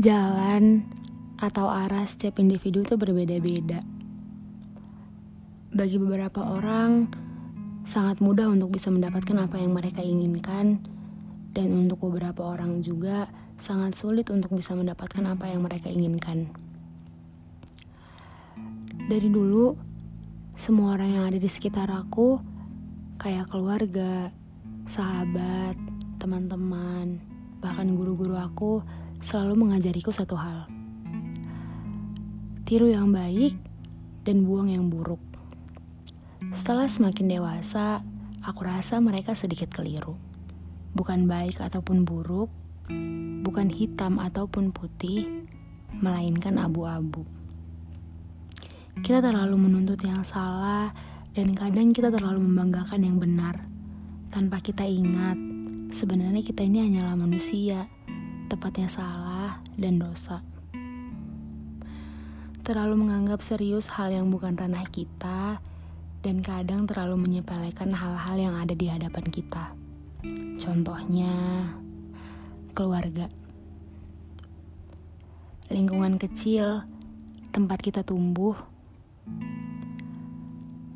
Jalan atau arah setiap individu itu berbeda-beda. Bagi beberapa orang, sangat mudah untuk bisa mendapatkan apa yang mereka inginkan, dan untuk beberapa orang juga sangat sulit untuk bisa mendapatkan apa yang mereka inginkan. Dari dulu, semua orang yang ada di sekitar aku, kayak keluarga, sahabat, teman-teman, bahkan guru-guru aku, selalu mengajariku satu hal: tiru yang baik dan buang yang buruk. Setelah semakin dewasa, aku rasa mereka sedikit keliru. Bukan baik ataupun buruk, bukan hitam ataupun putih, melainkan abu-abu. Kita terlalu menuntut yang salah, dan kadang kita terlalu membanggakan yang benar, tanpa kita ingat sebenarnya kita ini hanyalah manusia, tepatnya salah dan dosa terlalu menganggap serius hal yang bukan ranah kita, dan kadang terlalu menyepelekan hal-hal yang ada di hadapan kita. Contohnya, keluarga, lingkungan kecil, tempat kita tumbuh.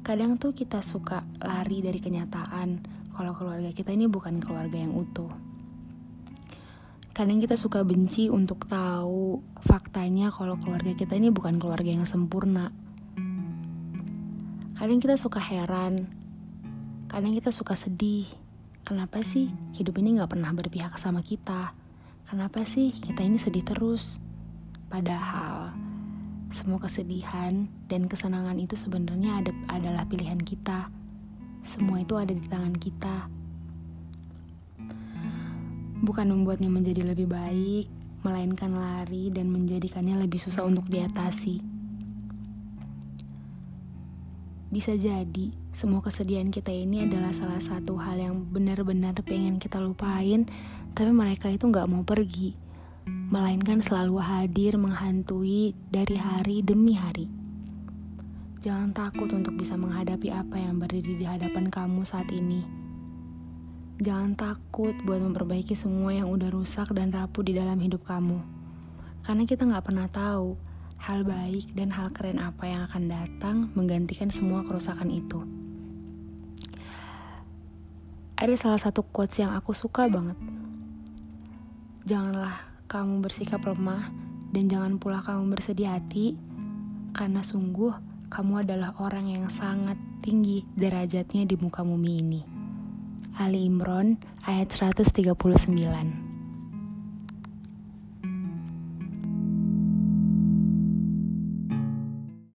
Kadang tuh kita suka lari dari kenyataan kalau keluarga kita ini bukan keluarga yang utuh. Kadang kita suka benci untuk tahu faktanya kalau keluarga kita ini bukan keluarga yang sempurna Kadang kita suka heran, kadang kita suka sedih. Kenapa sih hidup ini gak pernah berpihak sama kita? Kenapa sih kita ini sedih terus? Padahal semua kesedihan dan kesenangan itu sebenarnya ada, adalah pilihan kita. Semua itu ada di tangan kita. Bukan membuatnya menjadi lebih baik, melainkan lari dan menjadikannya lebih susah untuk diatasi. Bisa jadi semua kesedihan kita ini adalah salah satu hal yang benar-benar pengen kita lupain, tapi mereka itu nggak mau pergi, melainkan selalu hadir menghantui dari hari demi hari. Jangan takut untuk bisa menghadapi apa yang berdiri di hadapan kamu saat ini. Jangan takut buat memperbaiki semua yang udah rusak dan rapuh di dalam hidup kamu. Karena kita nggak pernah tahu hal baik dan hal keren apa yang akan datang menggantikan semua kerusakan itu. Ada salah satu quotes yang aku suka banget. Janganlah kamu bersikap lemah dan jangan pula kamu bersedih hati karena sungguh kamu adalah orang yang sangat tinggi derajatnya di muka bumi ini. Ali Imron ayat 139